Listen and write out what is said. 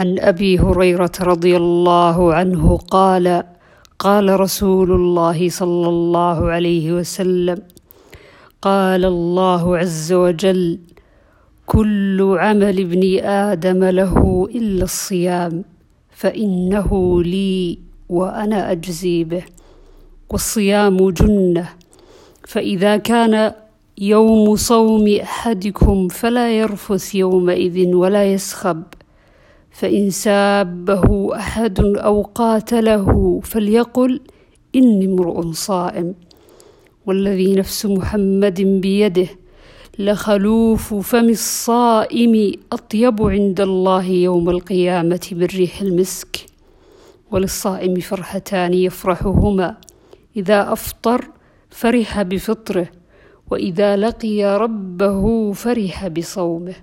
عن أبي هريرة رضي الله عنه قال قال رسول الله صلى الله عليه وسلم قال الله عز وجل كل عمل ابن آدم له إلا الصيام فإنه لي وأنا أجزي به والصيام جنة فإذا كان يوم صوم أحدكم فلا يرفث يومئذ ولا يسخب. فإن سابه أحد أو قاتله فليقل إني امرؤ صائم. والذي نفس محمد بيده لخلوف فم الصائم أطيب عند الله يوم القيامة من ريح المسك. وللصائم فرحتان يفرحهما. إذا أفطر فرح بفطره وإذا لقي ربه فرح بصومه.